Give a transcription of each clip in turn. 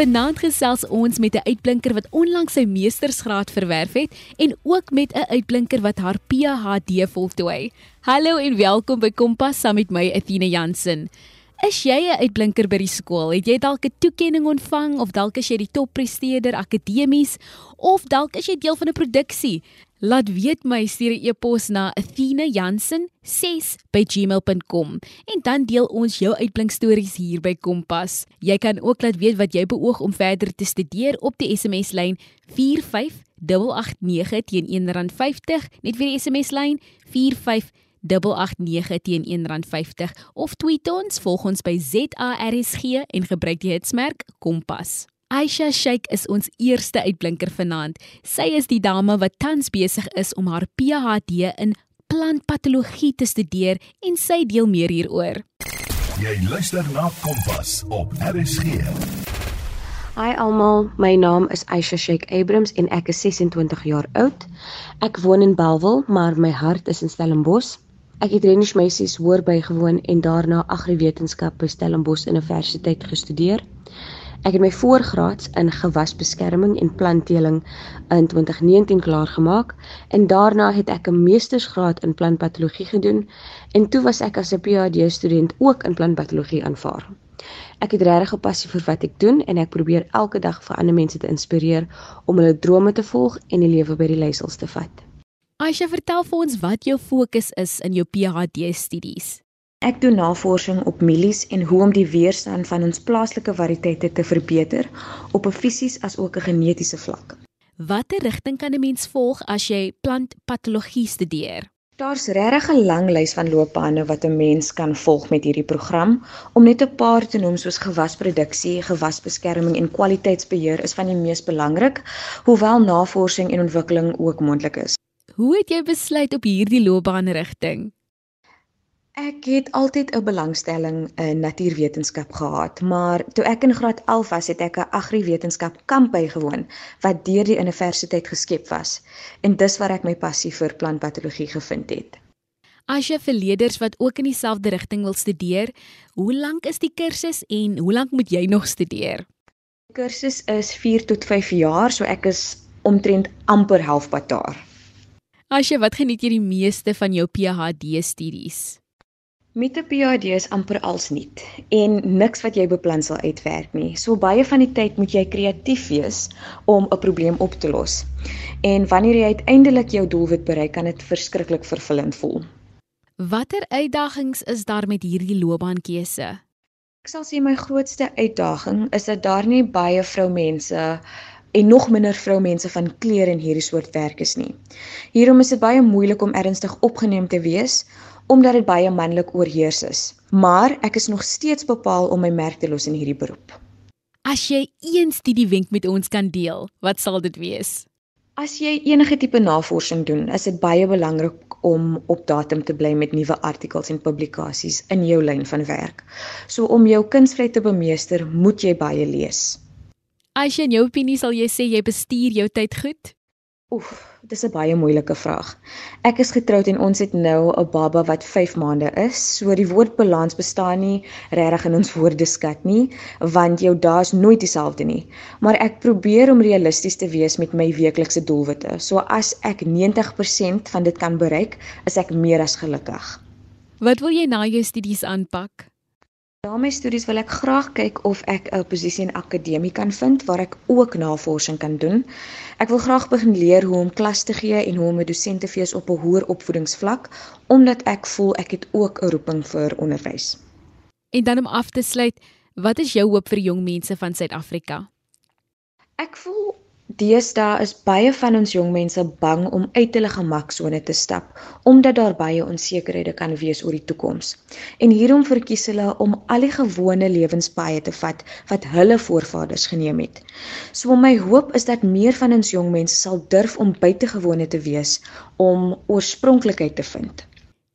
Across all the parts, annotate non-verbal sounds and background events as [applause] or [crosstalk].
Vanaand gesels ons met 'n uitblinker wat onlangs sy meestersgraad verwerf het en ook met 'n uitblinker wat haar PhD voltooi. Hallo en welkom by Kompas saam met my Athena Jansen. Is jy 'n uitblinker by die skool? Het jy dalk 'n toekenning ontvang of dalk is jy die toppresteerder akademies of dalk is jy deel van 'n produksie? Laat weet my stuur 'n e-pos na athenajansen6@gmail.com en dan deel ons jou uitblinkstories hier by Kompas. Jy kan ook laat weet wat jy beoog om verder te studeer op die SMS lyn 45889 teen R1.50 net vir die SMS lyn 45 889 teen R1.50 of tweet ons volg ons by ZARSG en gebruik die hitsmerk Kompas. Aisha Sheikh is ons eerste uitblinker vanaand. Sy is die dame wat tans besig is om haar PhD in plantpatologie te studeer en sy deel meer hieroor. Jy luister na Kompas op RSG. Hi almal, my naam is Aisha Sheikh Abrams en ek is 26 jaar oud. Ek woon in Bellville, maar my hart is in Stellenbosch. Ek het Renish Meisies hoor bygewoon en daarna agriwetenskap by Stellenbosch Universiteit gestudeer. Ek het my voorgraads in gewasbeskerming en plantteeling in 2019 klaar gemaak en daarna het ek 'n meestersgraad in plantpatologie gedoen en toe was ek as 'n PhD student ook in plantpatologie aanvaar. Ek het regtig 'n passie vir wat ek doen en ek probeer elke dag vir ander mense te inspireer om hulle drome te volg en die lewe by die leiersels te vat. Aisha, vertel vir ons wat jou fokus is in jou PhD studies. Ek doen navorsing op mielies en hoe om die weerstand van ons plaaslike variëteite te verbeter op 'n fisies as ook 'n genetiese vlak. Watter rigting kan 'n mens volg as jy plantpatologie studeer? Daar's regtig 'n lang lys van loopbane wat 'n mens kan volg met hierdie program. Om net 'n paar te noem soos gewasproduksie, gewasbeskerming en kwaliteitsbeheer is van die mees belangrik, hoewel navorsing en ontwikkeling ook moontlik is. Hoe het jy besluit op hierdie loopbaanrigting? Ek het altyd 'n belangstelling in natuurwetenskap gehad, maar toe ek in graad 11 was, het ek 'n agriwetenskap kamp bygewoon wat deur die universiteit geskep was. En dis waar ek my passie vir plantpatologie gevind het. As jy vir leerders wat ook in dieselfde rigting wil studeer, hoe lank is die kursus en hoe lank moet jy nog studeer? Die kursus is 4 tot 5 jaar, so ek is omtrent amper halfpad daar. Asje, wat geniet jy die meeste van jou PhD studies? Met 'n PhD is amper als nuut en niks wat jy beplan sal uitwerk nie. So baie van die tyd moet jy kreatief wees om 'n probleem op te los. En wanneer jy uiteindelik jou doelwit bereik, kan dit verskriklik vervullend voel. Watter uitdagings is daar met hierdie loopbaankeuse? Ek sal sê my grootste uitdaging is dat daar nie baie vroumense en nog minder vroumense van kleur in hierdie soort werk is nie. Hierom is dit baie moeilik om ernstig opgeneem te wees omdat dit baie manlik oorheers is. Maar ek is nog steeds bepaal om my merk te los in hierdie beroep. As jy een studie wenk met ons kan deel, wat sal dit wees? As jy enige tipe navorsing doen, is dit baie belangrik om op datum te bly met nuwe artikels en publikasies in jou lyn van werk. So om jou kunsvry te bemeester, moet jy baie lees. As jy in jou opinie sal jy sê jy bestuur jou tyd goed? Oef, dis 'n baie moeilike vraag. Ek is getroud en ons het nou 'n baba wat 5 maande is. So die woord balans bestaan nie regtig in ons woordeskat nie, want jou dae is nooit dieselfde nie. Maar ek probeer om realisties te wees met my weeklikse doelwitte. So as ek 90% van dit kan bereik, is ek meer as gelukkig. Wat wil jy na jou studies aanpak? Na my studies wil ek graag kyk of ek 'n posisie in akademie kan vind waar ek ook navorsing kan doen. Ek wil graag begin leer hoe om klas te gee en hoe om 'n dosent te wees op 'n hoër opvoedingsvlak omdat ek voel ek het ook 'n roeping vir onderwys. En dan om af te sluit, wat is jou hoop vir jong mense van Suid-Afrika? Ek voel Deesdae is baie van ons jong mense bang om uit hulle gemaksone te stap omdat daar baie onsekerhede kan wees oor die toekoms. En hierom verkies hulle om al die gewone lewenspaaie te vat wat hulle voorvaders geneem het. So my hoop is dat meer van ons jong mense sal durf om buitengewone te wees om oorspronklikheid te vind.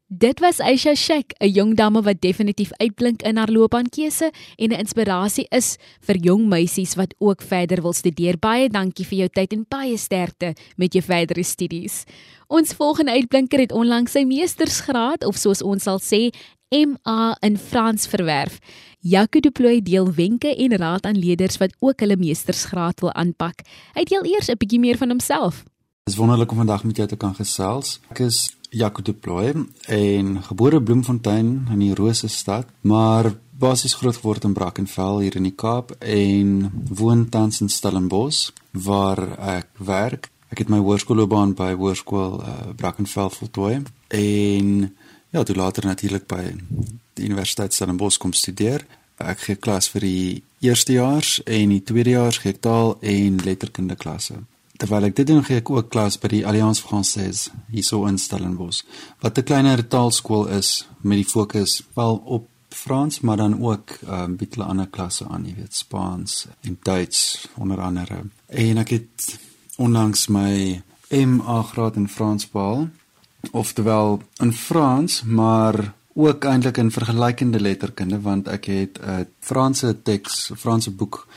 Dit was Aisha Sheikh, 'n jong dame wat definitief uitblink in haar loopbaankeuse en 'n inspirasie is vir jong meisies wat ook verder wil studeer. Baie dankie vir jou tyd en baie sterkte met jou verdere studies. Ons volgende uitblinker het onlangs sy meestersgraad of soos ons sal sê MA in Frans verwerf. Jaco du Plooy deel wenke en raad aan leerders wat ook hulle meestersgraad wil aanpak. Hy deel eers 'n bietjie meer van homself. Dit is wonderlik om vandag met jou te kan gesels. Ek is Jaco du Plooy en gebore Bloemfontein in die Rose stad, maar basies groot geword in Brackenfell hier in die Kaap en woon tans in Stellenbosch waar ek werk Ek het my hoërskoolloopbaan by Hoërskool uh, Brackenfell voltooi en ja, toe later natuurlik by die Universiteit Stellenbosch kom studeer. Ek gee klas vir die eerstejaars en die tweedejaars gee ek taal en letterkunde klasse. Terwyl ek dit doen, gee ek ook klas by die Alliance Française hierso in Stellenbosch. Wat 'n kleiner taalskool is met die fokus wel op Frans, maar dan ook um, bietjie ander klasse aan, jy weet, Spaans en Duits onder andere. En ek het onlangs my MA graad in Frans behaal. Oftewel in Frans, maar ook eintlik in vergelykende letterkunde want ek het 'n Franse teks, Franse boek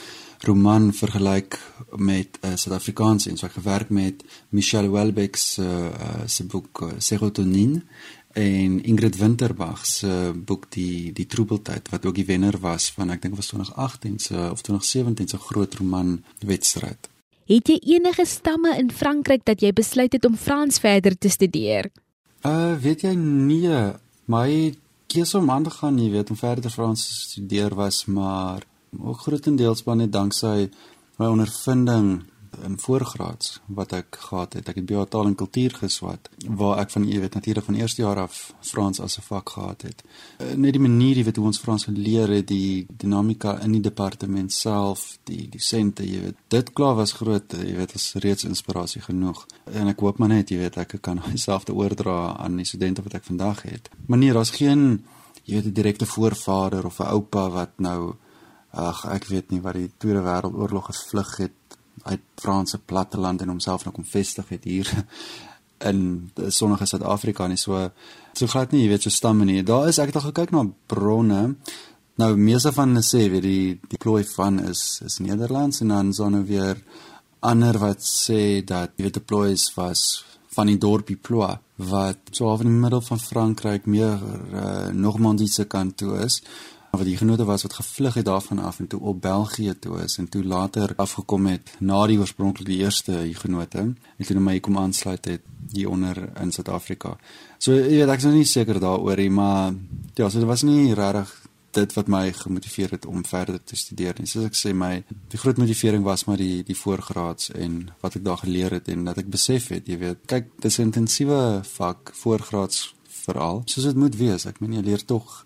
roman vergelyk met 'n uh, Suid-Afrikaans en so ek gewerk met Michel Houellebecq se uh, se boek uh, Serotonine en Ingrid Winterbach se boek die die troebeltyd wat ook die wenner was van ek dink was 2018 se of 2017 se groot roman wedstryd. Het jy enige stamme in Frankryk dat jy besluit het om Frans verder te studeer? Uh, weet jy nee, my keuse om aan te gaan, jy weet, om verder Frans te studeer was maar ook grootendeels maar net danksy my ondervinding in voorgraads wat ek gehad het. Ek het BA taal en kultuur geswat waar ek van jy weet natuurlik van eerste jaar af Frans as 'n vak gehad het. Eh, net die manier jy weet hoe ons Frans geleer het, die dinamika in die departement self, die dosente, jy weet. Dit klaar was groot, jy weet, was reeds inspirasie genoeg. En ek hoop maar net jy weet ek kan [laughs] dieselfde oordra aan die studente wat ek vandag het. Maar nee, daar's geen jy weet 'n direkte voorvader of 'n oupa wat nou ag ek weet nie wat die Tweede Wêreldoorlog gevlug het uit Franse platteland en homself nou kom vestig het hier [laughs] in sonnige Suid-Afrika nie so so glad nie, jy weet so stamme nie. Daar is ek het al gekyk na bronne. Nou meeste van hulle sê weet die die plooi van is is Nederlands en dan sonne weer ander wat sê dat jy weet die plooi was van die dorpie Ploa wat so af in die middel van Frankryk meer uh, Normandiese kant toe is wat die genote was wat gevlug het daarvan af en toe op België toe is en toe later afgekom het na die oorspronklike eerste genote en toe my kom aansluit het hier onder in Suid-Afrika. So jy weet ek is nog nie seker daaroor nie, maar ja, so dit was nie regtig dit wat my gemotiveer het om verder te studeer nie. Soos ek sê my die groot motivering was maar die die voorgraads en wat ek daar geleer het en dat ek besef het, jy weet, kyk, dis 'n intensiewe vak voorgraads veral. Soos dit moet wees. Ek meen jy leer tog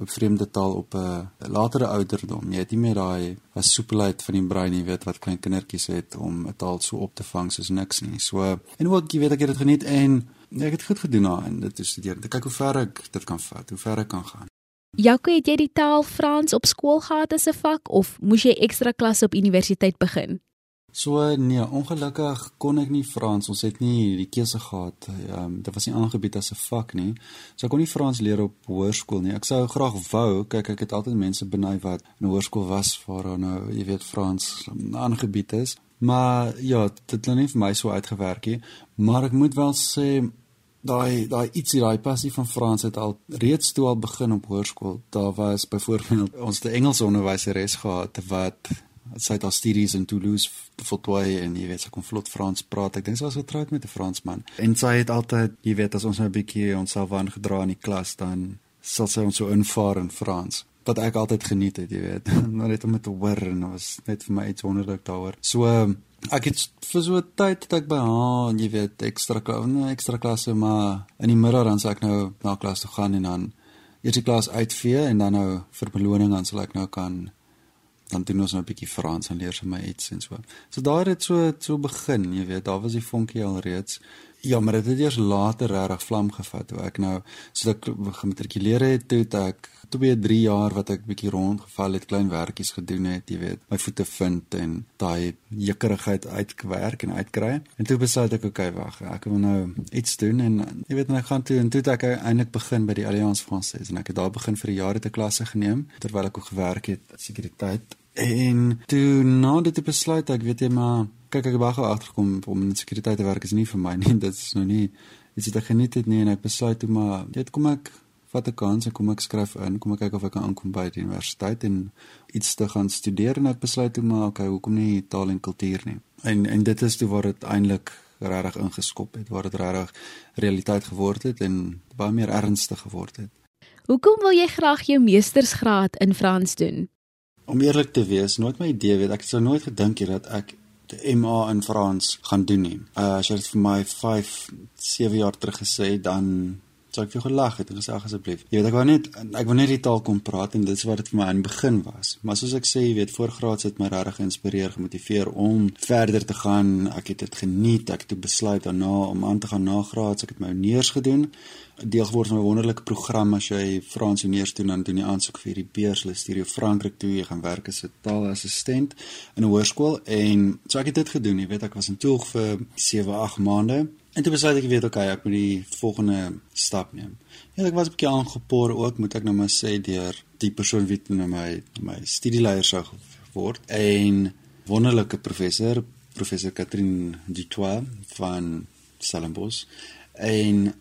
'n vreemde taal op 'n latere ouderdom. Jy het nie meer daai soepelheid van die brein, jy weet wat klein kindertjies het om 'n taal so op te vang soos niks nie. So en ook jy weet ek het dit geniet en ek het goed gedoen daarin. Dit is studeer. Ek kyk hoe ver ek dit kan vat, hoe ver ek kan gaan. Jaco, het jy die taal Frans op skool gehad as 'n vak of moes jy ekstra klasse op universiteit begin? So nee, ongelukkig kon ek nie Frans. Ons het nie die keuse gehad. Ehm um, dit was nie aangebied as 'n vak nie. So ek kon nie Frans leer op hoërskool nie. Ek sou graag wou. Kyk, ek het altyd mense beny wat in hoërskool was waar nou, jy weet, Frans aangebied is. Maar ja, dit het net vir my so uitgewerk nie. Maar ek moet wel sê daai daai ietsie daai passie van Frans het al reeds toe al begin op hoërskool. Daar was byvoorbeeld ons te Engels onderwyseres gehad wat sy het haar studies in Toulouse voltooi en jy weet sy kon vlot Frans praat. Ek dink sy was getroud met 'n Fransman. En sy het altyd, jy weet, as ons nou 'n bietjie onsself aangedra in die klas dan sal sy ons so invaar in Frans. Wat ek altyd geniet het, jy weet. [laughs] Nou net om dit te hoor en was net vir my iets wonderlik daaroor. So ek het vir so 'n tyd dat ek by haar, jy weet, ekstra nee, ekstra klasse maar in die middag dan sal ek nou na klas toe gaan en dan eers die klas uitvee en dan nou vir beloning dan sal ek nou kan dan doen ons nou 'n bietjie Frans en leer sy my iets en so. So daar het so so begin, jy weet, daar was die vonkie al reeds. Ja, maar dit het eers later regtig vlam gevat toe ek nou so ek gematrikuleer het toe ek 2, 3 jaar wat ek bietjie rondgeval het, klein werkies gedoen het, jy weet, my voete vind en daai jekkerigheid uitwerk en uitkry. En toe besluit ek, okay, wag, ek wil nou iets doen en jy weet, en ek gaan toe en toe het ek eintlik begin by die Alliance Française en ek het daar begin vir 'n jaar te klasse geneem terwyl ek ook gewerk het sekuriteit En toe na dit besluit ek weet jy maar kyk ek baie agterkom om in sekuriteit te werk is nie vir my nie [laughs] dit is nou nie iets wat ek geniet het nie en ek besluit toe maar dit kom ek vat 'n kans en kom ek skryf in, kom ek kyk of ek kan aankom by die universiteit en iets te gaan studeer en ek besluit toe maar okay, hoekom nie taal en kultuur nie. En en dit is toe waar dit eintlik regtig ingeskop het, waar dit regtig realiteit geword het en baie meer ernstig geword het. Hoekom wil jy graag jou meestersgraad in Frans doen? Om eerlik te wees, nooit my idee weet ek het sou nooit gedink jy dat ek die MA in Frans gaan doen nie. Uh as jy dit vir my 5 7 jaar terug gesê dan So ek vir gelag het en gesê ag asseblief. Jy weet ek wou net ek wou net die taal kom praat en dit is wat dit vir my aan die begin was. Maar soos ek sê, jy weet voorgraads het my regtig geïnspireer, gemotiveer om verder te gaan. Ek het dit geniet. Ek het besluit daarna om aan te gaan na graads. Ek het my honeurs gedoen. Deel geword van 'n wonderlike program as jy Frans honeurs doen dan doen jy aansoek vir die beurs. Hulle stuur jou Frankryk toe. Jy gaan werk as 'n taalassistent in 'n hoërskool en so ek het dit gedoen. Jy weet ek was in Toeg vir 7, 8 maande. En toe besluit ek weet okay, ek moet die volgende stap neem. Ja, ek was 'n bietjie aangepoor ook, moet ek nou maar sê deur die persoon wie nou my my studieleier sou word. 'n Wonderlike professor, professor Catherine Dutoit van Stellenbosch. En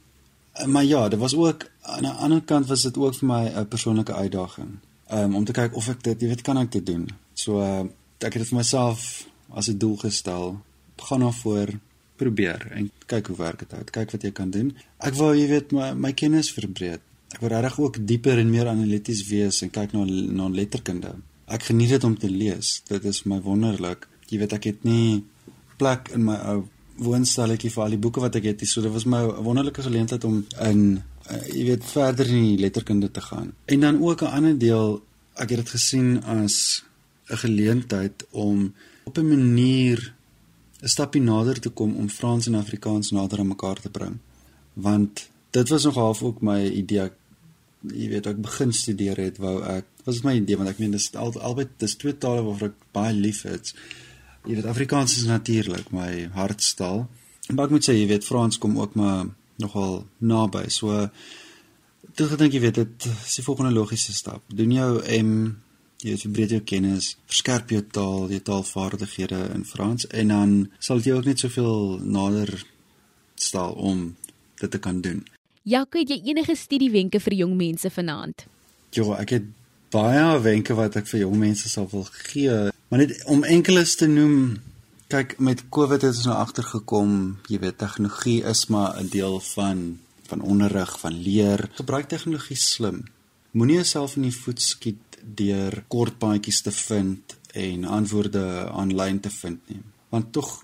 maar ja, dit was ook aan 'n ander kant was dit ook vir my 'n persoonlike uitdaging. Um, om te kyk of ek dit, jy weet, kan ek dit doen. So uh, ek het dit vir myself as 'n doel gestel. Gaan na voor probeer en kyk hoe werk dit uit. Kyk wat jy kan doen. Ek wou jy weet my my kennis verbreek. Ek wou regtig ook dieper en meer analities wees en kyk na na letterkunde. Ek geniet dit om te lees. Dit is my wonderlik. Jy weet ek het nie plek in my ou woonstelletjie vir al die boeke wat ek het nie. So dit was my wonderlike geleentheid om in uh, jy weet verder in die letterkunde te gaan. En dan ook 'n ander deel, ek het dit gesien as 'n geleentheid om op 'n manier 'n stapie nader te kom om Frans en Afrikaans nader aan mekaar te bring. Want dit was nog half ook my idee. Jy weet, ek begin studeer het, wou ek, was my idee want ek meen dis al, albei dis twee tale waarvoor ek baie lief het. Jy weet, Afrikaans is natuurlik my hartstaal. Maar ek moet sê, jy weet, Frans kom ook maar nogal naby. So toe gedink jy weet, dit is die volgende logiese stap. Doen jou M jy verbreed jou kennis, verskerp jou taal, jou taalvaardighede in Frans en dan sal dit jou ook net soveel nader stel om dit te kan doen. Jaco, het jy enige studiewenke vir jong mense vanaand? Ja, ek het baie wenke wat ek vir jong mense sal wil gee, maar net om enkeles te noem. Kyk, met COVID het ons nou agtergekom, jy weet, tegnologie is maar 'n deel van van onderrig, van leer. Gebruik tegnologie slim. Moenie jouself in die voet skiet deur kort paadjies te vind en antwoorde aanlyn te vind nie. Want tog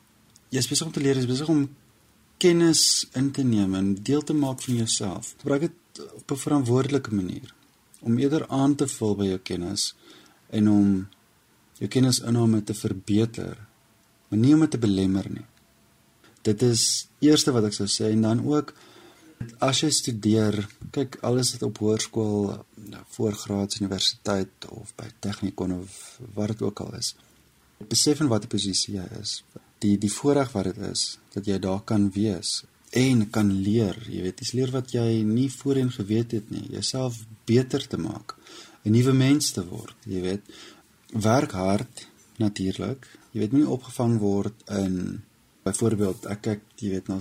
jy's besig om te leer, jy's besig om kennis in te neem en deel te maak van jouself. Gebruik dit op 'n verantwoordelike manier om eerder aan te vul by jou kennis en om jou kennisinname te verbeter, maar nie om dit te belemmer nie. Dit is eerste wat ek sou sê en dan ook As jy studeer, kyk alles wat op hoërskool, voorgraads universiteit of by tegnikon of wat dit ook al is. Besef en watter posisie jy is. Die die voorreg wat dit is dat jy daar kan wees en kan leer, jy weet, dis leer wat jy nie voorheen geweet het nie, jouself beter te maak, 'n nuwe mens te word, jy weet. Werk hard natuurlik. Jy weet nie opgevang word in byvoorbeeld ek kyk, jy weet, na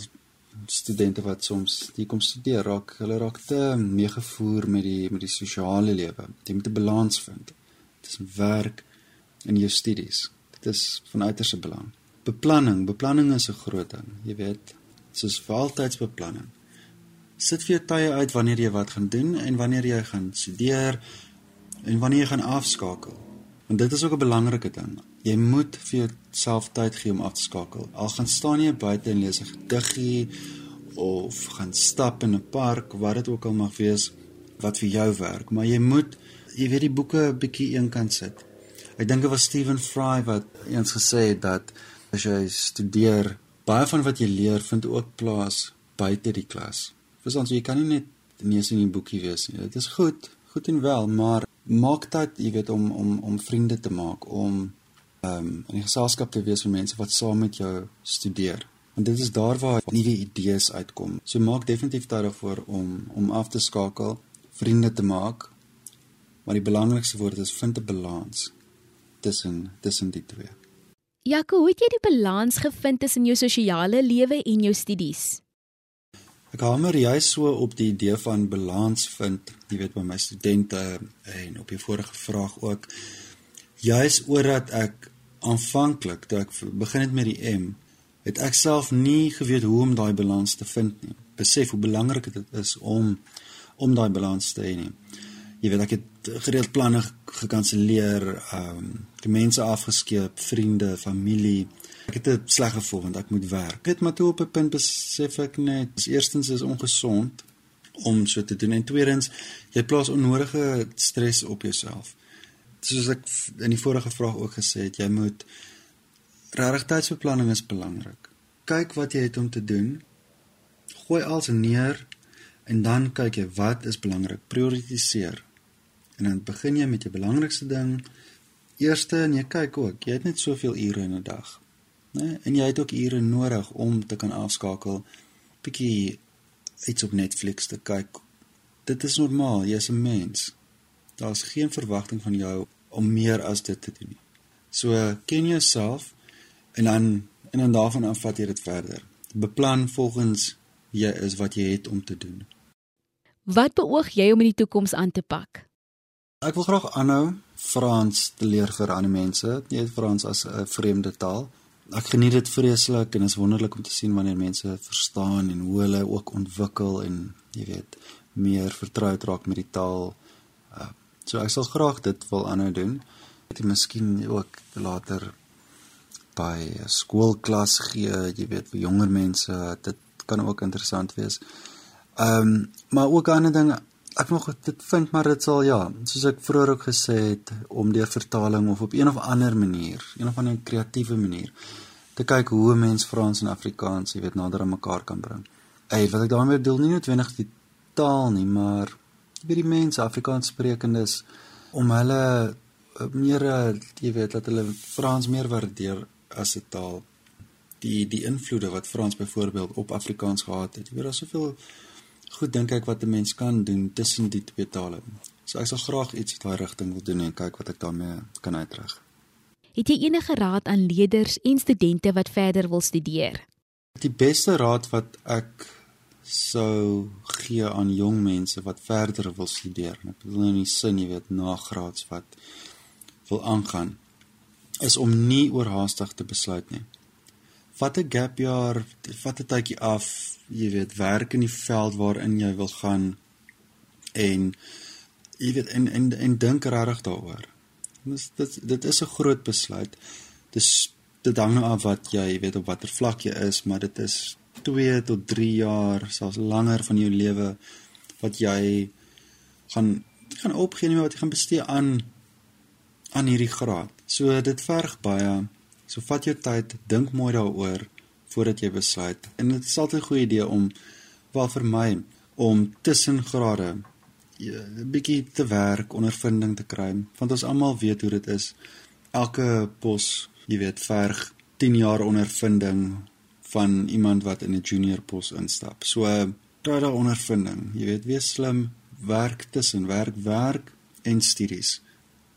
studente wat soms hier kom studeer raak hulle raak te meegevoer met die met die sosiale lewe. Jy moet 'n balans vind. Dit is werk en jou studies. Dit is van uiterste belang. Beplanning, beplanning is 'n groot ding. Jy weet, soos vir altydbeplanning. Sit vir jou tye uit wanneer jy wat gaan doen en wanneer jy gaan studeer en wanneer jy gaan afskakel. Want dit is ook 'n belangrike ding. Jy moet vir jouself tyd gee om af te skakel. Al gaan staan jy buite en lees 'n gediggie of gaan stap in 'n park, wat dit ook al mag wees wat vir jou werk, maar jy moet jy weet die boeke 'n bietjie eenkant sit. Ek dink dit was Stephen Fry wat eens gesê het dat as jy studeer, baie van wat jy leer vind ook plaas buite die klas. Verstaan jy, jy kan nie net neus in die boekie wees nie. Dit is goed, goed en wel, maar maak tyd, jy weet om om om vriende te maak, om ehm um, in 'n geselskap te wees van mense wat saam met jou studeer. Want dit is daar waar nuwe idees uitkom. So maak definitief tyd daarvoor om om af te skakel, vriende te maak. Maar die belangrikste woord is vind 'n balans tussen tussen die twee. Jaco, hoe het jy die balans gevind tussen jou sosiale lewe en jou studies? Ek hamer juist so op die idee van balans vind, jy weet by my studente en op die vorige vraag ook. Juist oordat ek aanvanklik toe ek begin het met die M, het ek self nie geweet hoe om daai balans te vind nie. Besef hoe belangrik dit is om om daai balans te hê nie. Jy weet ek het gereeld planne gekanselleer, ehm um, mense afgeskeep, vriende, familie. Ek het dit sleg gevoel want ek moet werk. Het maar toe op 'n punt besef ek net, eerstens is ongesond om so te doen en tweedens jy plaas onnodige stres op jouself. Soos ek in die vorige vraag ook gesê het, jy moet regtig tydsbeplanning is belangrik. Kyk wat jy het om te doen. Gooi alles neer en dan kyk jy wat is belangrik, prioritiseer. En dan begin jy met jou belangrikste ding. Eerste en jy kyk ook, jy het net soveel ure in 'n dag né? En jy het ook ure nodig om te kan afskakel, bietjie iets op Netflix te kyk. Dit is normaal, jy's 'n mens. Daar's geen verwagting van jou om meer as dit te doen nie. So ken jouself en dan en dan daarvan af vat jy dit verder. Beplan volgens jy is wat jy het om te doen. Wat beoog jy om in die toekoms aan te pak? Ek wil graag aanhou Frans te leer vir ander mense. Jy het Frans as 'n vreemde taal ek geniet dit vreeslik en is wonderlik om te sien wanneer mense verstaan en hoe hulle ook ontwikkel en jy weet meer vertroud raak met die taal. Uh, so ek sal graag dit wil aanhou doen. Het miskien ook later by 'n skoolklas gee, jy weet vir jonger mense, dit kan ook interessant wees. Ehm um, maar ook 'n ander ding ek nog dit vind maar dit sal ja, soos ek vroeër ook gesê het om deur vertaling of op een of ander manier, een of ander kreatiewe manier te kyk hoe 'n mens Frans en Afrikaans, jy weet, nader aan mekaar kan bring. Ey, wat ek daarmee bedoel nie noodwendig die taal nie, maar weet die mense Afrikaans sprekendes om hulle eh, meer jy weet dat hulle Frans meer waardeer as 'n taal. Die die invloede wat Frans byvoorbeeld op Afrikaans gehad het. Jy weet daar's soveel goed dink ek wat 'n mens kan doen tussen die twee tale. So ek sal graag iets in daai rigting wil doen en kyk wat ek daarmee kan uitrig. Het jy enige raad aan leerders en studente wat verder wil studeer? Die beste raad wat ek sou gee aan jong mense wat verder wil studeer, ek bedoel in die sin jy weet nagraads wat wil aangaan, is om nie oorhaastig te besluit nie. Vat 'n gap jaar, vat 'n tydjie af, jy weet werk in die veld waarin jy wil gaan en jy weet en en, en dink regtig daaroor. Dis dit dit is 'n groot besluit. Dis dit hang nou af wat jy weet op watter vlak jy is, maar dit is 2 tot 3 jaar, selfs langer van jou lewe wat jy gaan gaan opgee nie wat jy gaan bestee aan aan hierdie graad. So dit verg baie. So vat jou tyd, dink mooi daaroor voordat jy besluit. En dit is altyd 'n goeie idee om wel vir my om tussen grade 'n ja, bietjie te werk, ondervinding te kry, want ons almal weet hoe dit is. Elke pos, jy weet, verg 10 jaar ondervinding van iemand wat in 'n junior pos instap. So kry daar ondervinding. Jy weet, wees slim, werk tussen werk, werk en studies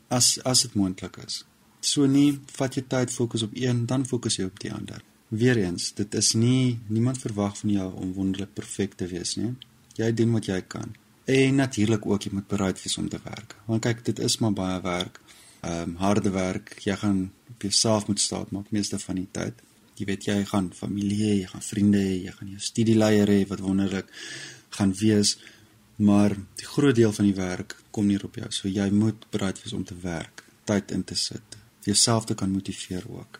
as as dit moontlik is. So nie vat jy tyd fokus op een, dan fokus jy op die ander. Weereens, dit is nie niemand verwag van jou om wonderlik perfek te wees nie. Jy doen wat jy kan. En natuurlik ook jy moet bereid wees om te werk. Want kyk, dit is maar baie werk. Ehm um, harde werk. Jy gaan op jouself moet staat maak meeste van die tyd. Jy weet jy gaan familie hê, jy gaan vriende hê, jy gaan jou studieleier hê wat wonderlik gaan wees. Maar die groot deel van die werk kom neer op jou. So jy moet bereid wees om te werk, tyd in te sit, jouself te kan motiveer ook.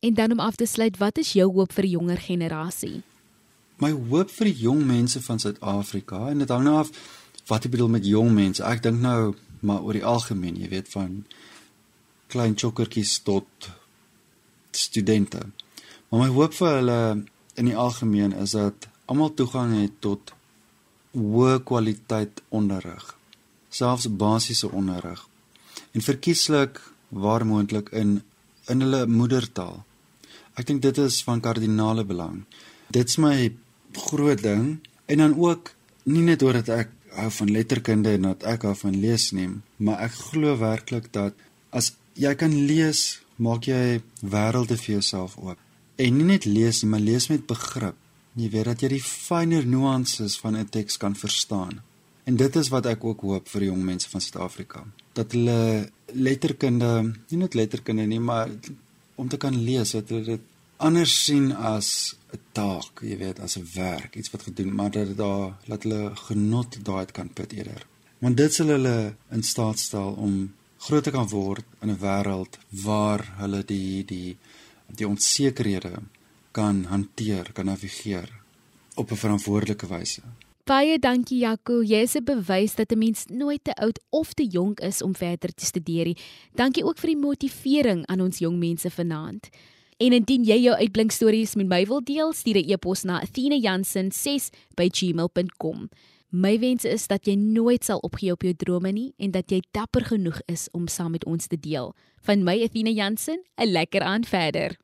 En dan om af te sluit, wat is jou hoop vir die jonger generasie? My hoop vir die jong mense van Suid-Afrika en dit hang nou af wat ek bedoel met jong mense. Ek dink nou maar oor die algemeen, jy weet van klein chokkertjies tot studente. Maar my hoop vir hulle in die algemeen is dat almal toegang het tot hoë kwaliteit onderrig, selfs basiese onderrig. En verkieslik waar moontlik in in hulle moedertaal. Ek dink dit is van kardinale belang. Dit's my groot ding en dan ook nie net oor dat ek hou van letterkunde en dat ek hou van lees nie, maar ek glo werklik dat as jy kan lees, maak jy wêrelde vir jouself oop. En nie net lees nie, maar lees met begrip. Jy weet dat jy die fynere nuances van 'n teks kan verstaan. En dit is wat ek ook hoop vir jong mense van Suid-Afrika. Dat hulle letterkunde, nie net letterkunde nie, maar om te kan lees, dat hulle dit anders sien as 'n taak, jy weet, as 'n werk, iets wat gedoen, maar dat daar laat hulle genot daai kan put eerder. Want dit sal hulle in staat stel om groot te kan word in 'n wêreld waar hulle die die die onsekerhede kan hanteer, kan navigeer op 'n verantwoordelike wyse. Baie dankie Jaco, jy is 'n bewys dat 'n mens nooit te oud of te jonk is om verder te studeer nie. Dankie ook vir die motivering aan ons jong mense vanaand. En indien jy jou uitblinkstories met my wil deel, stuur 'n e-pos na athenajansen6@gmail.com. My wens is dat jy nooit sal opgee op jou drome nie en dat jy dapper genoeg is om saam met ons te deel. Van my Athena Jansen, 'n lekker aand verder.